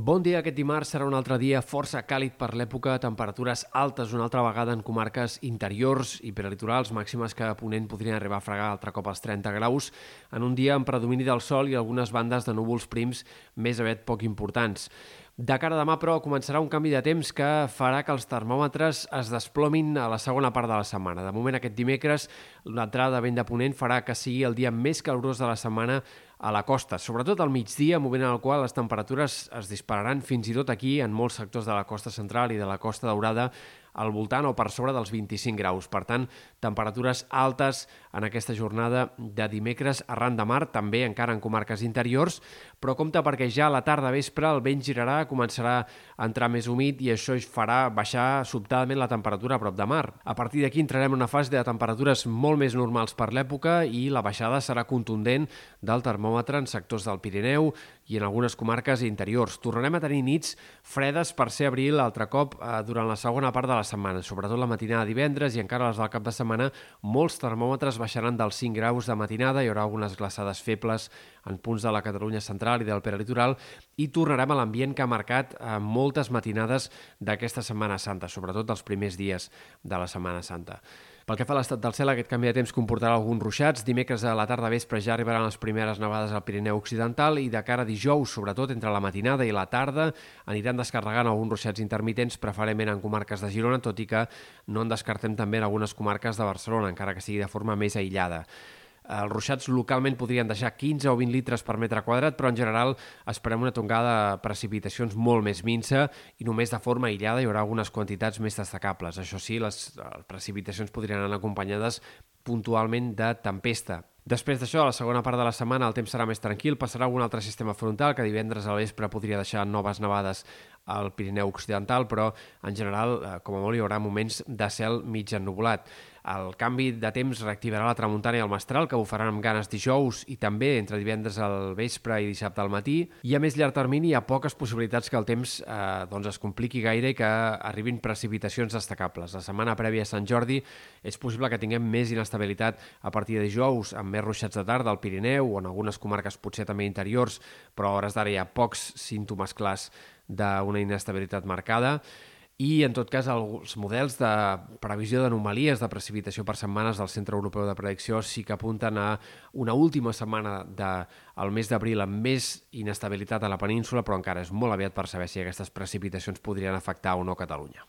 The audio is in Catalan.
Bon dia. Aquest dimarts serà un altre dia força càlid per l'època, temperatures altes una altra vegada en comarques interiors i peralitorals, màximes que a Ponent podrien arribar a fregar altre cop als 30 graus, en un dia amb predomini del sol i algunes bandes de núvols prims més aviat poc importants. De cara a demà, però, començarà un canvi de temps que farà que els termòmetres es desplomin a la segona part de la setmana. De moment, aquest dimecres, l'entrada de vent de ponent farà que sigui el dia més calorós de la setmana a la costa, sobretot al migdia, moment en el qual les temperatures es dispararan fins i tot aquí, en molts sectors de la costa central i de la costa daurada, al voltant o per sobre dels 25 graus. Per tant, temperatures altes en aquesta jornada de dimecres arran de mar, també encara en comarques interiors, però compte perquè ja a la tarda vespre el vent girarà, començarà a entrar més humit i això farà baixar sobtadament la temperatura a prop de mar. A partir d'aquí entrarem en una fase de temperatures molt més normals per l'època i la baixada serà contundent del termòmetre en sectors del Pirineu i en algunes comarques interiors. Tornarem a tenir nits fredes per ser abril altre cop eh, durant la segona part de la setmana, sobretot la matinada de divendres i encara les del cap de setmana, molts termòmetres baixaran dels 5 graus de matinada, hi haurà algunes glaçades febles en punts de la Catalunya central i del peralitoral i tornarem a l'ambient que ha marcat eh, moltes matinades d'aquesta Setmana Santa, sobretot dels primers dies de la Setmana Santa. Pel que fa a l'estat del cel, aquest canvi de temps comportarà alguns ruixats. Dimecres a la tarda vespre ja arribaran les primeres nevades al Pirineu Occidental i de cara a dijous, sobretot entre la matinada i la tarda, aniran descarregant alguns ruixats intermitents, preferentment en comarques de Girona, tot i que no en descartem també en algunes comarques de Barcelona, encara que sigui de forma més aïllada. Els ruixats localment podrien deixar 15 o 20 litres per metre quadrat, però en general esperem una tongada de precipitacions molt més minsa i només de forma aïllada hi haurà algunes quantitats més destacables. Això sí, les precipitacions podrien anar acompanyades puntualment de tempesta. Després d'això, a la segona part de la setmana el temps serà més tranquil, passarà algun altre sistema frontal que divendres al vespre podria deixar noves nevades al Pirineu Occidental, però en general, eh, com a molt, hi haurà moments de cel mig ennublat. El canvi de temps reactivarà la tramuntana i el mestral, que bufaran amb ganes dijous i també entre divendres al vespre i dissabte al matí. I a més llarg termini hi ha poques possibilitats que el temps eh, doncs es compliqui gaire i que arribin precipitacions destacables. La setmana prèvia a Sant Jordi és possible que tinguem més inestabilitat a partir de dijous, amb més ruixats de tarda al Pirineu o en algunes comarques potser també interiors, però a hores d'ara hi ha pocs símptomes clars d'una inestabilitat marcada i, en tot cas, els models de previsió d'anomalies de precipitació per setmanes del Centre Europeu de Predicció sí que apunten a una última setmana del mes d'abril amb més inestabilitat a la península, però encara és molt aviat per saber si aquestes precipitacions podrien afectar o no Catalunya.